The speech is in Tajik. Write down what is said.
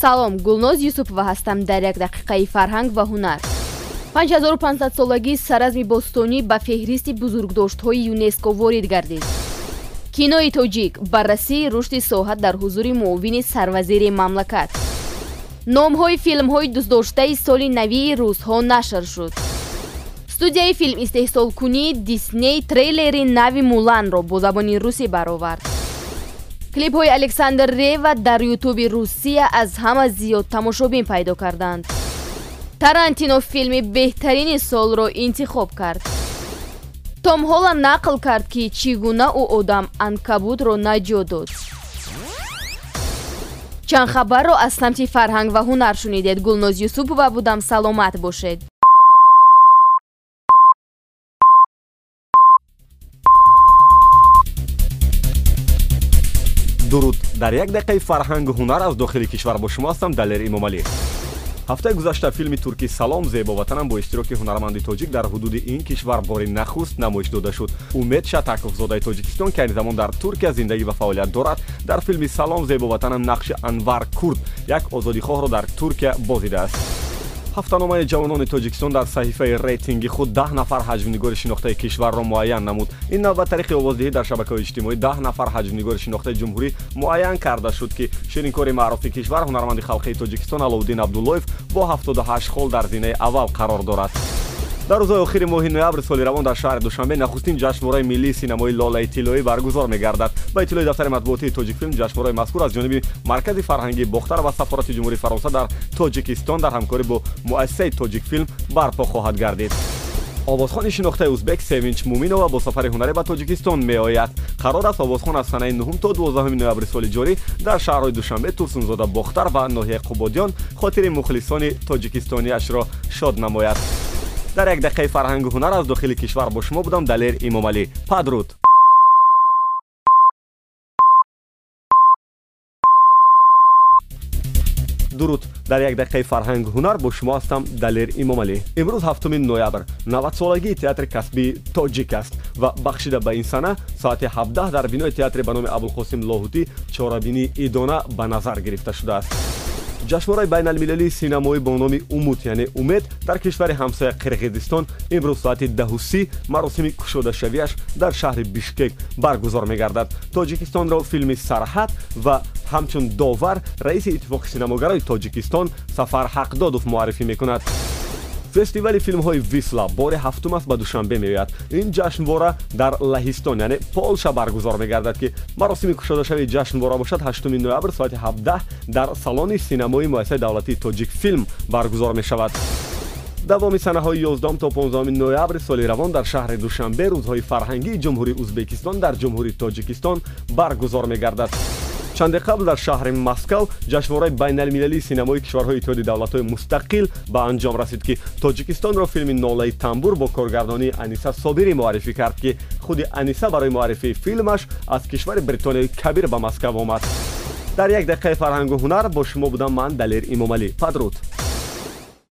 салом. Гулноз юсупова ҳастам дар як дақиқаи фарҳанг ва ҳунар. 5500солагии саразми бостонӣ ба феҳристи бузургдоштҳои юнеско ворид гардид. Кинои тоҷик баррасии рушди соҳа дар ҳузури муовини сарвазири мамлакат. Номҳои филмҳои дӯстдоштаи соли навии рӯзҳо нашр шуд. Студияи филм истеҳсолкунии дисней трейлери нави муланро бо забони русӣ баровард клипҳои александр рева дар ютуби русия аз ҳама зиёд тамошобин пайдо карданд. Тарантино филми беҳтарини солро интихоб кард. Том ҳоланд нақл кард ки чӣ гуна ӯ одам анкабутро наҷот дод. Чанд хабарро аз самти фарҳанг ва ҳунар шунидед. Гулноз юсупова будам саломат бошед дуруд дар як дақиқаи фарҳангу ҳунар аз дохили кишвар бо шумо ҳастам далер имомалӣ ҳафтаи гузашта филми турки салом зебоватанам бо иштироки ҳунарманди тоҷик дар ҳудуди ин кишвар бори нахуст намоиш дода шуд умед шатаковзодаи тоҷикистон ки айни замон дар туркия зиндагӣ ва фаъолият дорад дар филми салом зебоватанам нақши анвар курд як озодихоҳро дар туркия бозидааст ҳафтаномаи ҷавонони тоҷикистон дар саҳифаи рейтинги худ даҳ нафар ҳаҷмнигори шинохтаи кишварро муайян намуд. Ин навбат тариқи овоздиҳӣ дар шабакаҳои иҷтимоӣ даҳ нафар ҳаҷмнигори шинохтаи ҷумҳурӣ муайян карда шуд ки шириnkори маъруфи кишвар ҳунарманди халқии тоҷикистон аловуддин абдуллоев бо 78 хол дар зинаи аввал қарор дорад дар рӯзҳои охири моҳи ноябри соли равон дар шаҳри душанбе нахустин ҷашнвораи миллии синамои лолаи тиллоӣ баргузор мегардад. Ба иттилои дафтари матбуотии тоҷикфилм ҷашнвораи мазкур аз ҷониби маркази фарҳангии бохтар ва сафорати ҷумҳурии фаронса дар тоҷикистон дар ҳамкорӣ бо муассисаи тоҷикфилм барпо хоҳад гардид. Овозхони шинохтаи узбек севинч муминова бо сафари ҳунарӣ ба тоҷикистон меояд. Қарор аст овозхон аз санаи 9 то 12 ноябри соли ҷорӣ дар шаҳрҳои душанбе турсунзода бохтар ва ноҳияи қубодиён хотири мухлисони тоҷикистониашро шод намояд дар як дақиқаи фарҳангу ҳунар аз дохили кишвар бо шумо будам далер имомалӣ падруд. Дуруд дар як дақиқаи фарҳангу ҳунар бо шумо ҳастам далер имомалӣ имрӯз ҳафтуми ноябр навадцолагии театри касбии тоҷик аст ва бахшида ба ин сана соати 17 дар бинои театре ба номи абулқосим лоҳутӣ чорабинии идона ба назар гирифта шудааст ҷашнвораи байналмилалии синамоӣ бо номи умуд яъне умед дар кишвари ҳамсоя қирғизистон имрӯз соати даҳуси маросими кушодашавиаш дар шаҳри бишкек баргузор мегардад. Тоҷикистонро филми сарҳад ва ҳамчун довар раиси иттифоқи синамогарои тоҷикистон сафар ҳақдодов муаррифӣ мекунад фестивали филмҳои висла бори ҳафтум аст ба душанбе меояд. Ин ҷашнвора дар лаҳистон яъне полша баргузор мегардад ки маросими кушодашавии ҷашнвора бошад 8 ноябр соати 17 дар салони синамои муассисаи давлатии тоҷик филм баргузор мешавад. Давоми санаҳои 11 то 15 ноябри соли равон дар шаҳри душанбе рӯзҳои фарҳангии ҷумҳурии узбекистон дар ҷумҳурии тоҷикистон баргузор мегардад чанде қабл дар шаҳри москав ҷашнвораи байналмилалии синамои кишварҳои иттиҳоди давлатҳои мустақил ба анҷом расид ки тоҷикистонро филми нолаи тамбур бо коргардонии аниса собирӣ муаррифӣ кард ки худи аниса барои муаррифии филмаш аз кишвари бритониёи кабир ба москав омад. Дар як дақиқаи фарҳангу ҳунар бо шумо будам ман далер имомалӣ падруд